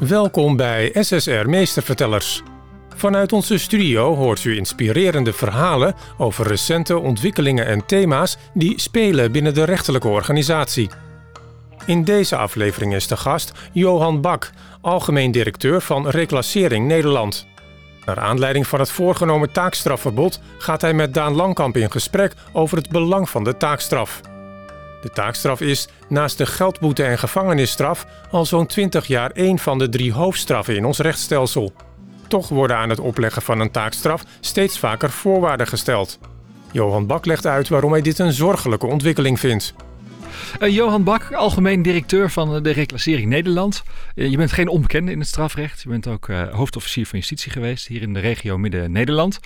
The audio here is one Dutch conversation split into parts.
Welkom bij SSR Meestervertellers. Vanuit onze studio hoort u inspirerende verhalen over recente ontwikkelingen en thema's die spelen binnen de rechterlijke organisatie. In deze aflevering is de gast Johan Bak, algemeen directeur van Reclassering Nederland. Naar aanleiding van het voorgenomen taakstrafverbod gaat hij met Daan Langkamp in gesprek over het belang van de taakstraf. De taakstraf is, naast de geldboete en gevangenisstraf, al zo'n 20 jaar één van de drie hoofdstraffen in ons rechtsstelsel. Toch worden aan het opleggen van een taakstraf steeds vaker voorwaarden gesteld. Johan Bak legt uit waarom hij dit een zorgelijke ontwikkeling vindt. Uh, Johan Bak, algemeen directeur van de Reclassering Nederland. Uh, je bent geen onbekende in het strafrecht. Je bent ook uh, hoofdofficier van justitie geweest hier in de regio Midden-Nederland.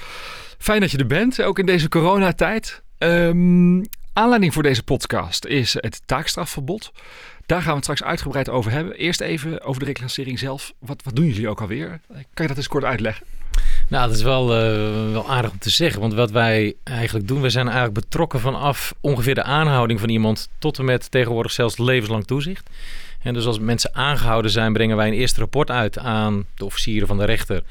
Fijn dat je er bent, ook in deze coronatijd. Um, Aanleiding voor deze podcast is het taakstrafverbod. Daar gaan we het straks uitgebreid over hebben. Eerst even over de reclassering zelf. Wat, wat doen jullie ook alweer? Kan je dat eens kort uitleggen? Nou, dat is wel, uh, wel aardig om te zeggen. Want wat wij eigenlijk doen, we zijn eigenlijk betrokken vanaf ongeveer de aanhouding van iemand tot en met tegenwoordig zelfs levenslang toezicht. En dus als mensen aangehouden zijn, brengen wij een eerste rapport uit aan de officieren van de rechter.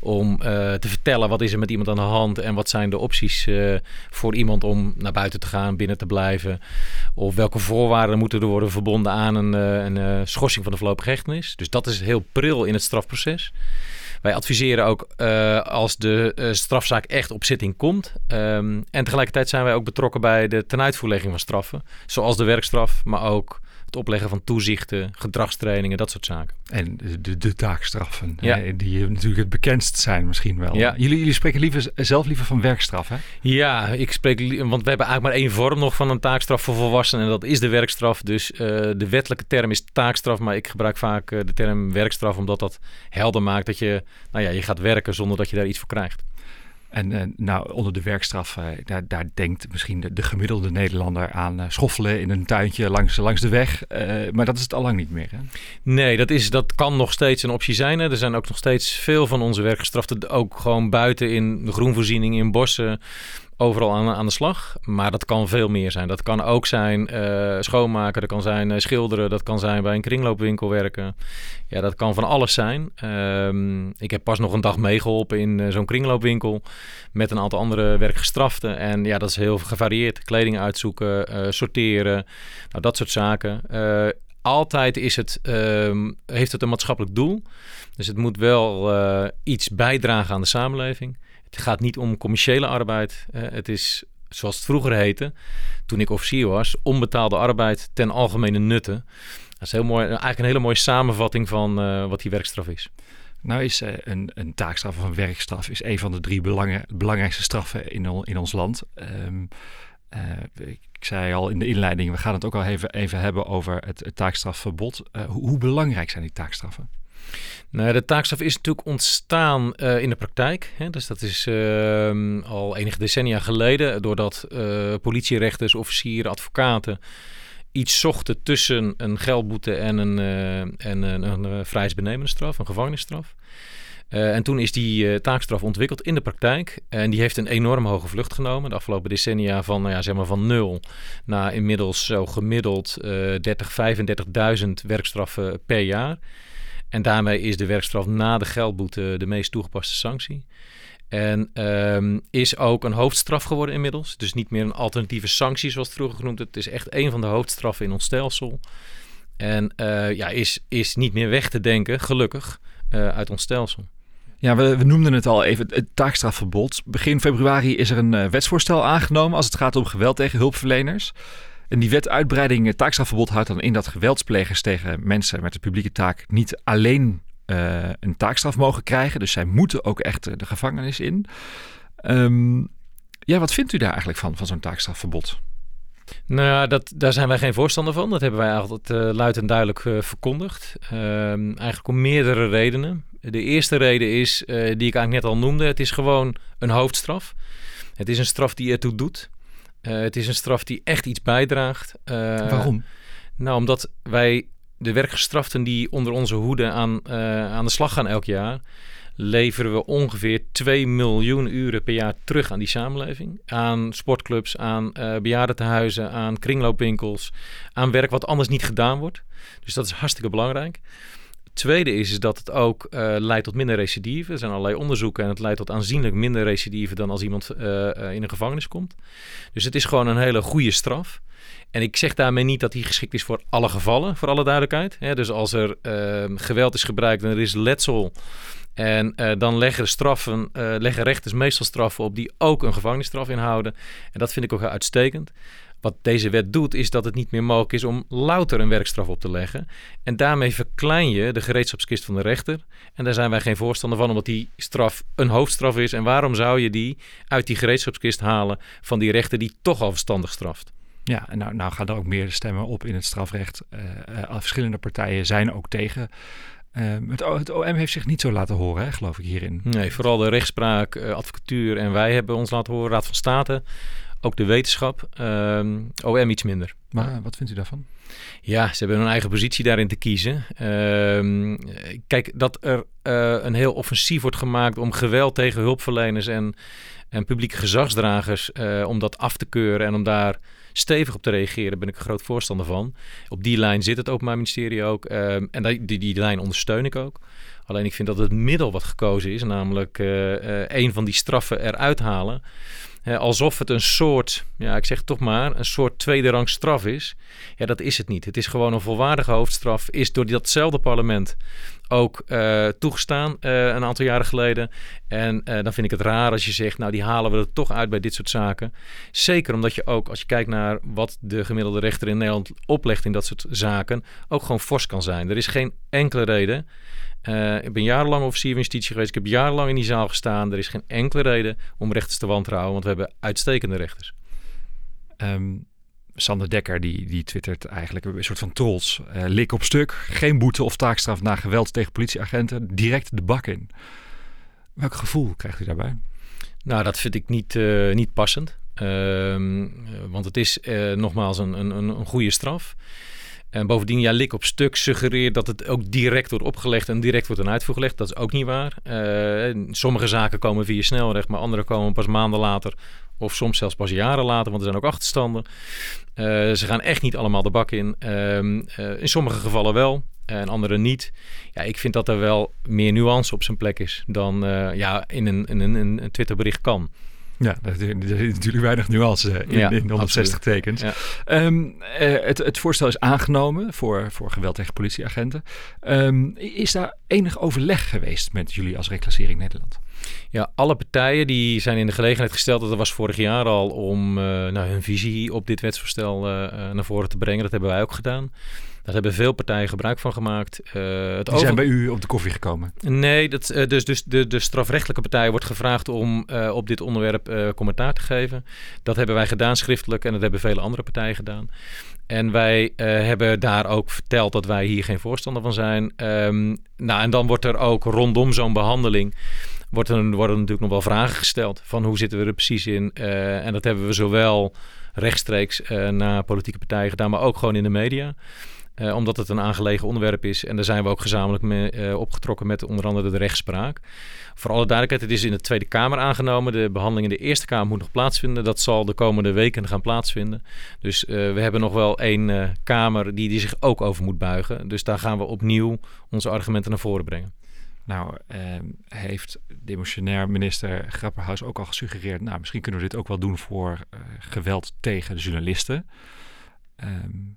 Om uh, te vertellen wat is er met iemand aan de hand en wat zijn de opties uh, voor iemand om naar buiten te gaan, binnen te blijven. Of welke voorwaarden moeten er worden verbonden aan een, uh, een schorsing van de voorlopige hechtenis. Dus dat is heel pril in het strafproces. Wij adviseren ook als de strafzaak echt op zitting komt. Um, en tegelijkertijd zijn wij ook betrokken bij de tenuitvoerlegging van straffen. Zoals de werkstraf, maar ook het opleggen van toezichten, gedragstrainingen, dat soort zaken. En de, de taakstraffen, ja. hè, die natuurlijk het bekendst zijn misschien wel. Ja. Jullie, jullie spreken liever, zelf liever van werkstraf, hè? Ja, ik spreek, want we hebben eigenlijk maar één vorm nog van een taakstraf voor volwassenen en dat is de werkstraf. Dus uh, de wettelijke term is taakstraf, maar ik gebruik vaak uh, de term werkstraf omdat dat helder maakt dat je, nou ja, je gaat werken zonder dat je daar iets voor krijgt. En uh, nou, onder de werkstraf, uh, daar, daar, denkt misschien de, de, gemiddelde Nederlander aan uh, schoffelen in een tuintje langs, langs de weg. maar dat is het al lang niet meer. Hè? Nee, dat, is, dat kan nog steeds een optie zijn. Hè. Er zijn ook nog steeds veel van onze werkgestraften ook gewoon buiten in de groenvoorziening, in bossen overal aan, aan de slag. Maar dat kan veel meer zijn. Dat kan ook zijn uh, schoonmaken, dat kan zijn uh, schilderen, dat kan zijn bij een kringloopwinkel werken. Ja, dat kan van alles zijn. Um, ik heb pas nog een dag meegeholpen in uh, zo'n kringloopwinkel met een aantal andere werkgestraften. En ja, dat is heel gevarieerd. Kleding uitzoeken, sorteren, nou, dat soort zaken. altijd is het, uh, heeft het een maatschappelijk doel. Dus het moet wel iets bijdragen aan de samenleving. Het gaat niet om commerciële arbeid. Uh, het is, zoals het vroeger heette, toen ik officier was, onbetaalde arbeid ten algemene nutte. Dat is heel mooi, eigenlijk een hele mooie samenvatting van uh, wat die werkstraf is. Nou is uh, een, een taakstraf of een werkstraf is een van de drie belangrijkste straffen in, in ons land. Uh, ik zei al in de inleiding, we gaan het ook al even, even hebben over het, taakstrafverbod. Hoe, hoe belangrijk zijn die taakstraffen? Nou, de taakstraf is natuurlijk ontstaan uh, in de praktijk. Hè? Dus dat is uh, al enige decennia geleden, doordat uh, politierechters, officieren, advocaten iets zochten tussen een geldboete en een, uh, en een, een vrijheidsbenemende straf, een gevangenisstraf. en toen is die taakstraf ontwikkeld in de praktijk. En die heeft een enorm hoge vlucht genomen. De afgelopen decennia van, nou ja, zeg maar van nul naar inmiddels zo gemiddeld 30, 35.000 werkstraffen per jaar. En daarmee is de werkstraf na de geldboete de meest toegepaste sanctie. En um, is ook een hoofdstraf geworden inmiddels. Dus niet meer een alternatieve sanctie zoals het vroeger genoemd. Het is echt een van de hoofdstraffen in ons stelsel. En uh, ja, is, is niet meer weg te denken, gelukkig, uh, uit ons stelsel. Ja, we, noemden het al even, het taakstrafverbod. Begin februari is er een uh, wetsvoorstel aangenomen als het gaat om geweld tegen hulpverleners. En die wet uitbreiding taakstrafverbod houdt dan in dat geweldsplegers tegen mensen met de publieke taak niet alleen uh, een taakstraf mogen krijgen. Dus zij moeten ook echt de gevangenis in. Um, ja, wat vindt u daar eigenlijk van, van zo'n taakstrafverbod? Nou ja, dat, daar zijn wij geen voorstander van. Dat hebben wij altijd uh, luid en duidelijk uh, verkondigd. Uh, eigenlijk om meerdere redenen. De eerste reden is, die ik eigenlijk net al noemde, het is gewoon een hoofdstraf. Het is een straf die ertoe doet. Uh, het is een straf die echt iets bijdraagt. Uh, Waarom? Nou, omdat wij de werkgestraften die onder onze hoede aan, uh, aan de slag gaan elk jaar, leveren we ongeveer 2 miljoen uren per jaar terug aan die samenleving. Aan sportclubs, aan bejaardentehuizen, aan kringloopwinkels, aan werk wat anders niet gedaan wordt. Dus dat is hartstikke belangrijk. Tweede is, is dat het ook eh, leidt tot minder recidive. Er zijn allerlei onderzoeken en het leidt tot aanzienlijk minder recidive dan als iemand uh, in een gevangenis komt. Dus het is gewoon een hele goede straf. En ik zeg daarmee niet dat die geschikt is voor alle gevallen, voor alle duidelijkheid. dus als er ehm, geweld is gebruikt en er is letsel. En dan leggen, straffen, leggen rechters meestal straffen op die ook een gevangenisstraf inhouden. En dat vind ik ook uitstekend. Wat deze wet doet, is dat het niet meer mogelijk is om louter een werkstraf op te leggen. En daarmee verklein je de gereedschapskist van de rechter. En daar zijn wij geen voorstander van, omdat die straf een hoofdstraf is. En waarom zou je die uit die gereedschapskist halen van die rechter die toch al verstandig straft? Ja, en nou, nou gaan er ook meer stemmen op in het strafrecht. Uh, verschillende partijen zijn ook tegen. Uh, het, het, OM heeft zich niet zo laten horen, hè, geloof ik, hierin. Nee, vooral de rechtspraak, advocatuur en wij hebben ons laten horen, Raad van State ook de wetenschap. Um, ehm, OM iets minder. Maar wat vindt u daarvan? Ja, ze hebben hun eigen positie daarin te kiezen. Ehm, kijk, dat er uh, een heel offensief wordt gemaakt om geweld tegen hulpverleners en, en publieke gezagsdragers, uh, om dat af te keuren en om daar stevig op te reageren, ben ik een groot voorstander van. Op die lijn zit het Openbaar Ministerie ook. Um, en die, die, die lijn ondersteun ik ook. Alleen ik vind dat het middel wat gekozen is, namelijk uh, een van die straffen eruit halen, alsof het een soort, ja, ik zeg toch maar, een soort tweede rang straf is. Ja, dat is het niet. Het is gewoon een volwaardige hoofdstraf. Is door datzelfde parlement ook uh, toegestaan uh, een aantal jaren geleden. En uh, dan vind ik het raar als je zegt, nou die halen we er toch uit bij dit soort zaken. Zeker omdat je ook, als je kijkt naar wat de gemiddelde rechter in Nederland oplegt in dat soort zaken, ook gewoon fors kan zijn. Er is geen enkele reden ik ben jarenlang officier van justitie geweest. Ik heb jarenlang in die zaal gestaan. Er is geen enkele reden om rechters te wantrouwen, want we hebben uitstekende rechters. Um, Sander Dekker die, die twittert eigenlijk een soort van trolls. Uh, lik op stuk, geen boete of taakstraf na geweld tegen politieagenten. Direct de bak in. Welk gevoel krijgt u daarbij? Nou, dat vind ik niet, uh, niet passend. Uh, want het is nogmaals een, een, een goede straf. En bovendien, ja, lik op stuk suggereert dat het ook direct wordt opgelegd en direct wordt een uitvoer gelegd. Dat is ook niet waar. Uh, sommige zaken komen via snelrecht, maar andere komen pas maanden later of soms zelfs pas jaren later, want er zijn ook achterstanden. Uh, ze gaan echt niet allemaal de bak in. Uh, in sommige gevallen wel en andere niet. Ja, ik vind dat er wel meer nuance op zijn plek is dan ja, in een, in een, een Twitterbericht kan. Ja, er is natuurlijk weinig nuance in, ja, in 160 tekens. Ja. Um, het, het, voorstel is aangenomen voor, voor geweld tegen politieagenten. Um, is daar enig overleg geweest met jullie als Reclassering Nederland? Ja, alle partijen die zijn in de gelegenheid gesteld, dat was vorig jaar al, om uh, nou, hun visie op dit wetsvoorstel uh, naar voren te brengen. Dat hebben wij ook gedaan. Daar hebben veel partijen gebruik van gemaakt. Uh, het Die zijn bij u op de koffie gekomen? Nee, dat, uh, dus, dus de, de strafrechtelijke partij wordt gevraagd om uh, op dit onderwerp commentaar te geven. Dat hebben wij gedaan schriftelijk en dat hebben vele andere partijen gedaan. En wij hebben daar ook verteld dat wij hier geen voorstander van zijn. Um, nou, en dan wordt er ook rondom zo'n behandeling wordt er, worden natuurlijk nog wel vragen gesteld van hoe zitten we er precies in. en dat hebben we zowel rechtstreeks naar politieke partijen gedaan, maar ook gewoon in de media. Uh, omdat het een aangelegen onderwerp is. En daar zijn we ook gezamenlijk mee uh, opgetrokken met onder andere de rechtspraak. Voor alle duidelijkheid, het is in de Tweede Kamer aangenomen. De behandeling in de Eerste Kamer moet nog plaatsvinden. Dat zal de komende weken gaan plaatsvinden. Dus uh, we hebben nog wel één Kamer die, die zich ook over moet buigen. Dus daar gaan we opnieuw onze argumenten naar voren brengen. Nou, ehm, heeft demissionair minister Grapperhaus ook al gesuggereerd... nou, misschien kunnen we dit ook wel doen voor geweld tegen de journalisten... Um,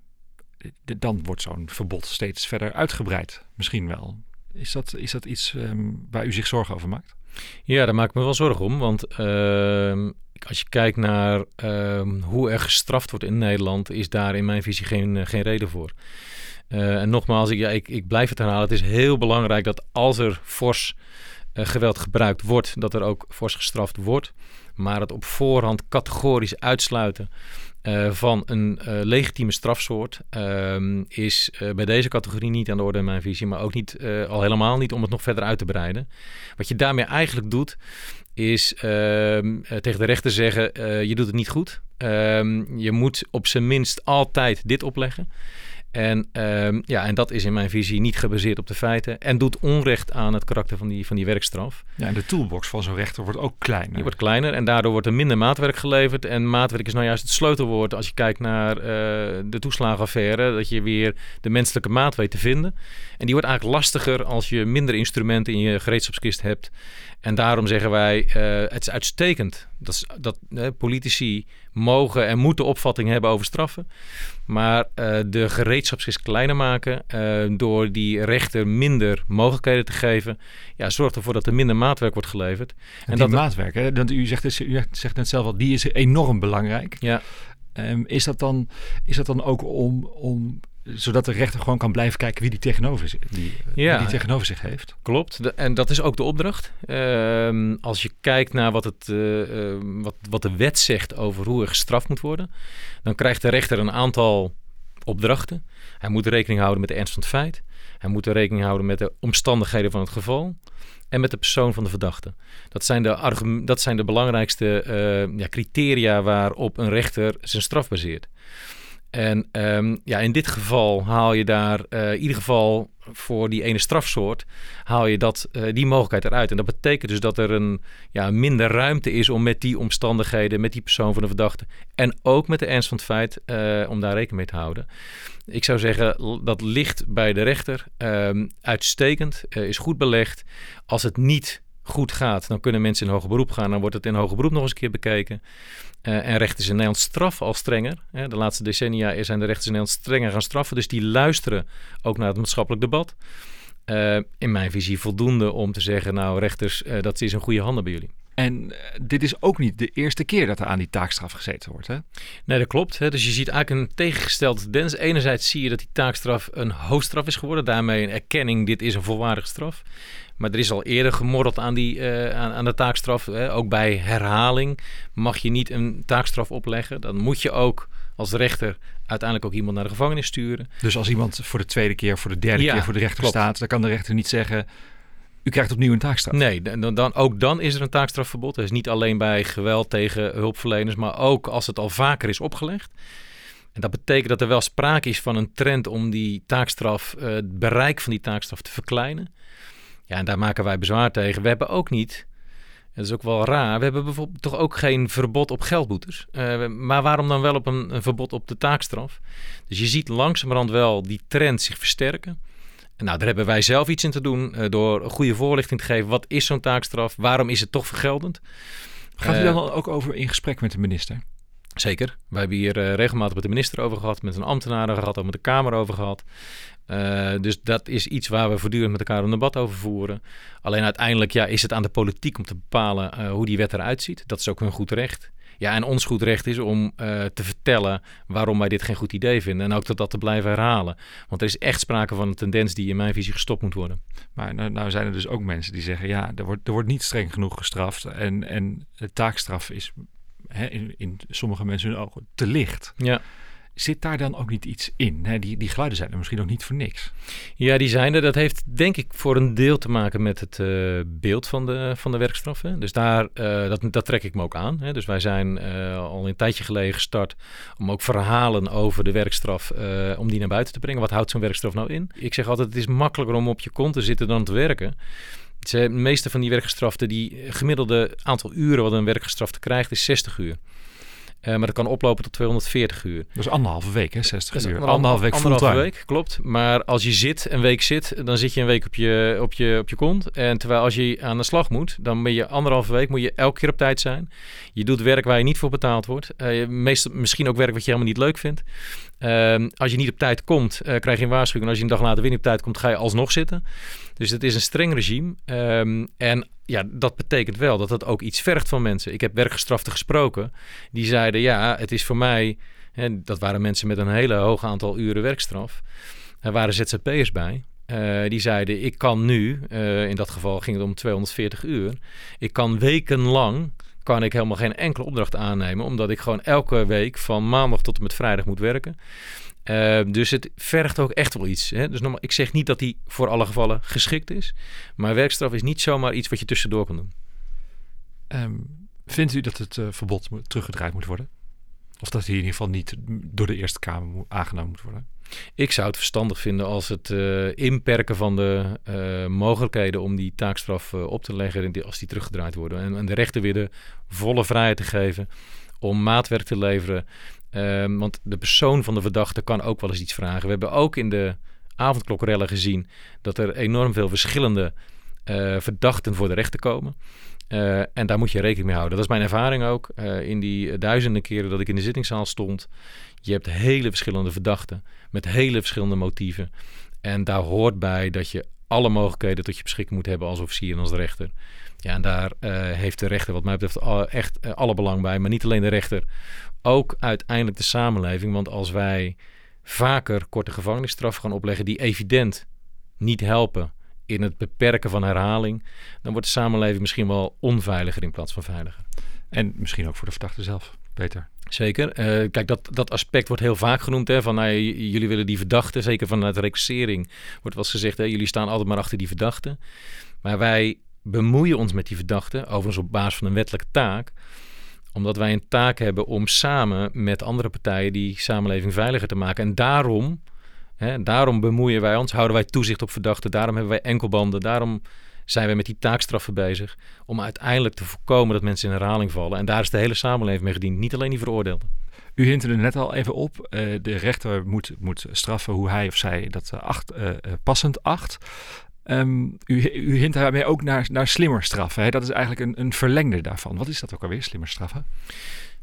dan wordt zo'n verbod steeds verder uitgebreid. Misschien wel. Is dat, is dat iets um, waar u zich zorgen over maakt? Ja, daar maak ik me wel zorgen om. Want uh, als je kijkt naar uh, hoe er gestraft wordt in Nederland, is daar in mijn visie geen, uh, geen reden voor. Uh, en nogmaals, ik, ik, ik blijf het herhalen. Het is heel belangrijk dat als er fors uh, geweld gebruikt wordt, dat er ook fors gestraft wordt. Maar het op voorhand categorisch uitsluiten uh, van een uh, legitieme strafsoort uh, is uh, bij deze categorie niet aan de orde in mijn visie, maar ook niet, al helemaal niet om het nog verder uit te breiden. Wat je daarmee eigenlijk doet, is ehm, tegen de rechter zeggen: je doet het niet goed. Ehm, je moet op zijn minst altijd dit opleggen. En, ehm, ja, en dat is in mijn visie niet gebaseerd op de feiten en doet onrecht aan het karakter van die, van die werkstraf. Ja, en de toolbox van zo'n rechter wordt ook kleiner. Die wordt kleiner en daardoor wordt er minder maatwerk geleverd. En maatwerk is nou juist het sleutelwoord als je kijkt naar uh, de toeslagenaffaire. Dat je weer de menselijke maat weet te vinden. En die wordt eigenlijk lastiger als je minder instrumenten in je gereedschapskist hebt. En daarom zeggen wij, uh, het is uitstekend dat, is, dat uh, politici mogen en moeten opvatting hebben over straffen. Maar uh, de gereedschapskist kleiner maken door die rechter minder mogelijkheden te geven, ja, zorgt ervoor dat er minder maatwerk wordt geleverd. En, dat maatwerk, hè, dat u, zegt, u zegt net zelf al, die is enorm belangrijk. Ja. Um, is, dat dan, is dat dan ook om, om zodat de rechter gewoon kan blijven kijken wie die tegenover, die, ja, die tegenover zich heeft. Klopt. en dat is ook de opdracht. Uh, als je kijkt naar wat, het, uh, wat, wat de wet zegt over hoe er gestraft moet worden, dan krijgt de rechter een aantal opdrachten. Hij moet rekening houden met de ernst van het feit. Hij moet rekening houden met de omstandigheden van het geval en met de persoon van de verdachte. Dat zijn de, dat zijn de belangrijkste uh, ja, criteria waarop een rechter zijn straf baseert. En um, ja, in dit geval haal je daar uh, in ieder geval voor die ene strafsoort, haal je dat, uh, die mogelijkheid eruit. En dat betekent dus dat er een ja, minder ruimte is om met die omstandigheden, met die persoon van de verdachte en ook met de ernst van het feit, uh, om daar rekening mee te houden. Ik zou zeggen, dat ligt bij de rechter. Um, uitstekend, is goed belegd. Als het niet goed gaat, dan kunnen mensen in hoger beroep gaan. Dan wordt het in hoger beroep nog eens een keer bekeken. Uh, en rechters in Nederland straffen al strenger. Hè. De laatste decennia zijn de rechters in Nederland strenger gaan straffen. Dus die luisteren ook naar het maatschappelijk debat. Uh, in mijn visie voldoende om te zeggen, nou rechters, uh, dat is een goede handen bij jullie. En dit is ook niet de eerste keer dat er aan die taakstraf gezeten wordt, hè? Nee, dat klopt. Hè. Dus je ziet eigenlijk een tegengesteld tendens. Enerzijds zie je dat die taakstraf een hoofdstraf is geworden. Daarmee een erkenning, dit is een volwaardige straf. Maar er is al eerder gemorreld aan, die, uh, aan, aan, de taakstraf. Hè. Ook bij herhaling mag je niet een taakstraf opleggen. Dan moet je ook als rechter uiteindelijk ook iemand naar de gevangenis sturen. Dus als iemand voor de tweede keer, voor de derde ja, keer voor de rechter klopt. staat, dan kan de rechter niet zeggen. U krijgt opnieuw een taakstraf. Nee, dan, dan, ook dan is er een taakstrafverbod. Dat is niet alleen bij geweld tegen hulpverleners, maar ook als het al vaker is opgelegd. En dat betekent dat er wel sprake is van een trend om die taakstraf, uh, het bereik van die taakstraf te verkleinen. Ja, en daar maken wij bezwaar tegen. We hebben ook niet, dat is ook wel raar, we hebben bijvoorbeeld toch ook geen verbod op geldboetes. Uh, maar waarom dan wel op een, een, verbod op de taakstraf? Dus je ziet langzamerhand wel die trend zich versterken. Nou, daar hebben wij zelf iets in te doen uh, door een goede voorlichting te geven. Wat is zo'n taakstraf? Waarom is het toch vergeldend? Gaat u dan ook over in gesprek met de minister? Zeker. Wij hebben hier uh, regelmatig met de minister over gehad, met een ambtenaar gehad, ook met de Kamer over gehad. Uh, dus dat is iets waar we voortdurend met elkaar een debat over voeren. Alleen uiteindelijk ja, is het aan de politiek om te bepalen uh, hoe die wet eruit ziet. Dat is ook hun goed recht. Ja, en ons goed recht is om uh, te vertellen waarom wij dit geen goed idee vinden. En ook dat dat te blijven herhalen. Want er is echt sprake van een tendens die in mijn visie gestopt moet worden. Maar nou, nou zijn er dus ook mensen die zeggen... ja, er wordt, er wordt niet streng genoeg gestraft. En, en de taakstraf is hè, in, in sommige mensen hun ogen te licht. Ja. Zit daar dan ook niet iets in? Hè? Die, die geluiden zijn er misschien ook niet voor niks. Ja, die zijn er. Dat heeft denk ik voor een deel te maken met het uh, beeld van de, van de werkstraffen. Dus daar, uh, dat, dat trek ik me ook aan. Hè? Dus wij zijn uh, al een tijdje geleden gestart om ook verhalen over de werkstraf, om die naar buiten te brengen. Wat houdt zo'n werkstraf nou in? Ik zeg altijd, het is makkelijker om op je kont te zitten dan te werken. De meeste van die werkgestraften, die gemiddelde aantal uren wat een werkgestrafte krijgt, is 60 uur. Uh, maar dat kan oplopen tot 240 uur. Dat is anderhalve week, hè? 60 uur. Anderhalve, anderhalve week Anderhalve week, klopt. Maar als je zit, een week zit, dan zit je een week op je, op, je, op je kont. En terwijl als je aan de slag moet, dan ben je anderhalve week, moet je elke keer op tijd zijn. Je doet werk waar je niet voor betaald wordt. Uh, meestal, misschien ook werk wat je helemaal niet leuk vindt. Uh, als je niet op tijd komt, uh, krijg je een waarschuwing. En als je een dag later weer niet op tijd komt, ga je alsnog zitten. Dus het is een streng regime. Um, en ja, dat betekent wel dat het ook iets vergt van mensen. Ik heb werkgestraften gesproken. Die zeiden, ja, het is voor mij... Hè, dat waren mensen met een hele hoog aantal uren werkstraf. Er waren ZZP'ers bij. Uh, die zeiden, ik kan nu, uh, in dat geval ging het om 240 uur... ik kan wekenlang kan ik helemaal geen enkele opdracht aannemen, omdat ik gewoon elke week van maandag tot en met vrijdag moet werken. Uh, dus het vergt ook echt wel iets. Hè? Dus normaal, ik zeg niet dat die voor alle gevallen geschikt is. Maar werkstraf is niet zomaar iets wat je tussendoor kan doen. Um, vindt u dat het verbod teruggedraaid moet worden? Of dat hij in ieder geval niet door de Eerste Kamer aangenomen moet worden? Ik zou het verstandig vinden als het uh, inperken van de uh, mogelijkheden om die taakstraf uh, op te leggen, als die teruggedraaid worden. En, en, de rechter weer de volle vrijheid te geven om maatwerk te leveren. Ehm, want de persoon van de verdachte kan ook wel eens iets vragen. We hebben ook in de avondklokrellen gezien dat er enorm veel verschillende verdachten voor de rechter komen. Uh, en daar moet je rekening mee houden. Dat is mijn ervaring ook. Uh, in die duizenden keren dat ik in de zittingszaal stond. Je hebt hele verschillende verdachten met hele verschillende motieven. En daar hoort bij dat je alle mogelijkheden tot je beschikking moet hebben als officier en als rechter. Ja, en daar heeft de rechter wat mij betreft echt alle belang bij. Maar niet alleen de rechter, ook uiteindelijk de samenleving. Want als wij vaker korte gevangenisstraffen gaan opleggen die evident niet helpen in het beperken van herhaling, dan wordt de samenleving misschien wel onveiliger in plaats van veiliger. En misschien ook voor de verdachte zelf, Peter. Zeker. Uh, kijk, dat, dat aspect wordt heel vaak genoemd. Hè, van nou, jullie willen die verdachte, zeker vanuit reclassering, wordt wel eens gezegd, hè, jullie staan altijd maar achter die verdachte. Maar wij bemoeien ons met die verdachte, overigens op basis van een wettelijke taak omdat wij een taak hebben om samen met andere partijen die samenleving veiliger te maken. En daarom Hè, daarom bemoeien wij ons, houden wij toezicht op verdachten, daarom hebben wij enkelbanden, daarom zijn wij met die taakstraffen bezig. Om uiteindelijk te voorkomen dat mensen in herhaling vallen. En daar is de hele samenleving mee gediend, niet alleen die veroordeelden. U hint er net al even op. Uh, de rechter moet, moet straffen hoe hij of zij dat uh, acht, uh, passend acht. Um, u, u hint daarmee ook naar, naar slimmer straffen. Hè? Dat is eigenlijk een, een verlengde daarvan. Wat is dat ook alweer, slimmer straffen?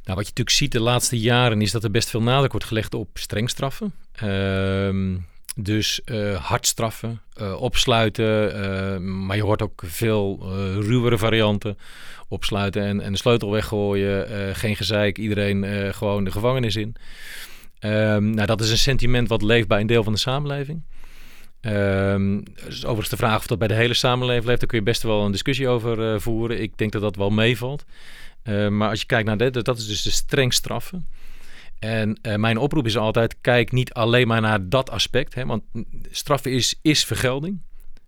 Nou, wat je natuurlijk ziet de laatste jaren is dat er best veel nadruk wordt gelegd op streng straffen. Uh, dus uh, hard straffen, uh, opsluiten. Uh, maar je hoort ook veel ruwere varianten. Opsluiten en, en de sleutel weggooien. geen gezeik, iedereen gewoon de gevangenis in. Um, nou, dat is een sentiment wat leeft bij een deel van de samenleving. Um, overigens de vraag of dat bij de hele samenleving leeft, daar kun je best wel een discussie over voeren. Ik denk dat dat wel meevalt. Maar als je kijkt naar dit, dat is dus de streng straffen. En uh, mijn oproep is altijd: kijk niet alleen maar naar dat aspect. Hè, want straffen is, is vergelding.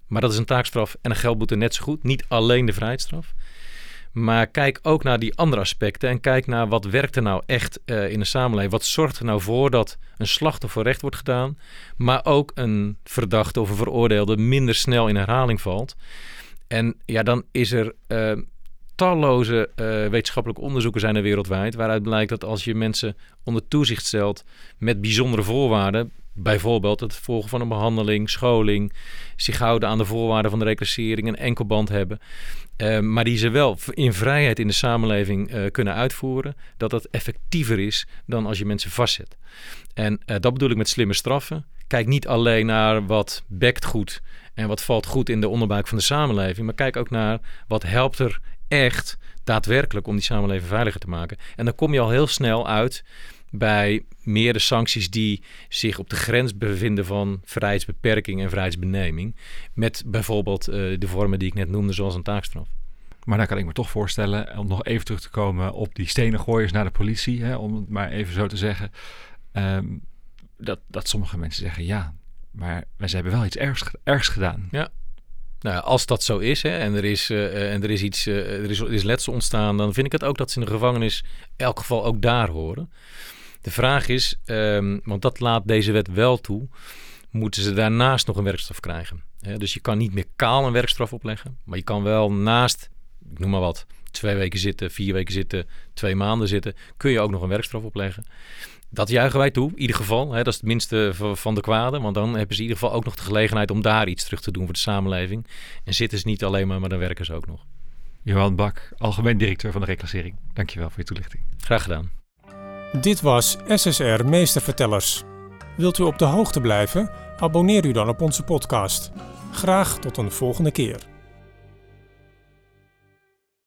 Maar dat is een taakstraf en een geldboete net zo goed. Niet alleen de vrijheidsstraf. Maar kijk ook naar die andere aspecten. En kijk naar wat werkt er nou echt uh, in de samenleving. Wat zorgt er nou voor dat een slachtoffer recht wordt gedaan. Maar ook een verdachte of een veroordeelde minder snel in herhaling valt. En ja, dan is er talloze uh, wetenschappelijke onderzoeken zijn er wereldwijd. Waaruit blijkt dat als je mensen onder toezicht stelt met bijzondere voorwaarden. Bijvoorbeeld het volgen van een behandeling, scholing, zich houden aan de voorwaarden van de reclassering, een enkelband hebben. Uh, maar die ze wel in vrijheid in de samenleving uh, kunnen uitvoeren. Dat dat effectiever is dan als je mensen vastzet. En dat bedoel ik met slimme straffen. Kijk niet alleen naar wat bekt goed en wat valt goed in de onderbuik van de samenleving. Maar kijk ook naar wat helpt er echt daadwerkelijk om die samenleving veiliger te maken. En dan kom je al heel snel uit bij meerdere sancties die zich op de grens bevinden van vrijheidsbeperking en vrijheidsbeneming. Met bijvoorbeeld uh, de vormen die ik net noemde, zoals een taakstraf. Maar dan kan ik me toch voorstellen, om nog even terug te komen op die stenen gooiers naar de politie, hè, om het maar even zo te zeggen. Um, dat, dat sommige mensen zeggen, ja, maar wij hebben wel iets ergs, ergs gedaan. Ja, nou, als dat zo is hè, en er is, uh, en er is iets, uh, er, is, er letsel ontstaan, dan vind ik het ook dat ze in de gevangenis in elk geval ook daar horen. De vraag is, um, want dat laat deze wet wel toe, moeten ze daarnaast nog een werkstraf krijgen. Hè? Dus je kan niet meer kaal een werkstraf opleggen, maar je kan wel naast, ik noem maar wat, twee weken zitten, vier weken zitten, twee maanden zitten, kun je ook nog een werkstraf opleggen. Dat juichen wij toe, in ieder geval. Hè, dat is het minste van de kwade. Want dan hebben ze in ieder geval ook nog de gelegenheid om daar iets terug te doen voor de samenleving. En zitten ze niet alleen maar, maar dan werken ze ook nog. Johan Bak, algemeen directeur van de reclassering. Dankjewel voor je toelichting. Graag gedaan. Dit was SSR Meestervertellers. Wilt u op de hoogte blijven? Abonneer u dan op onze podcast. Graag tot een volgende keer.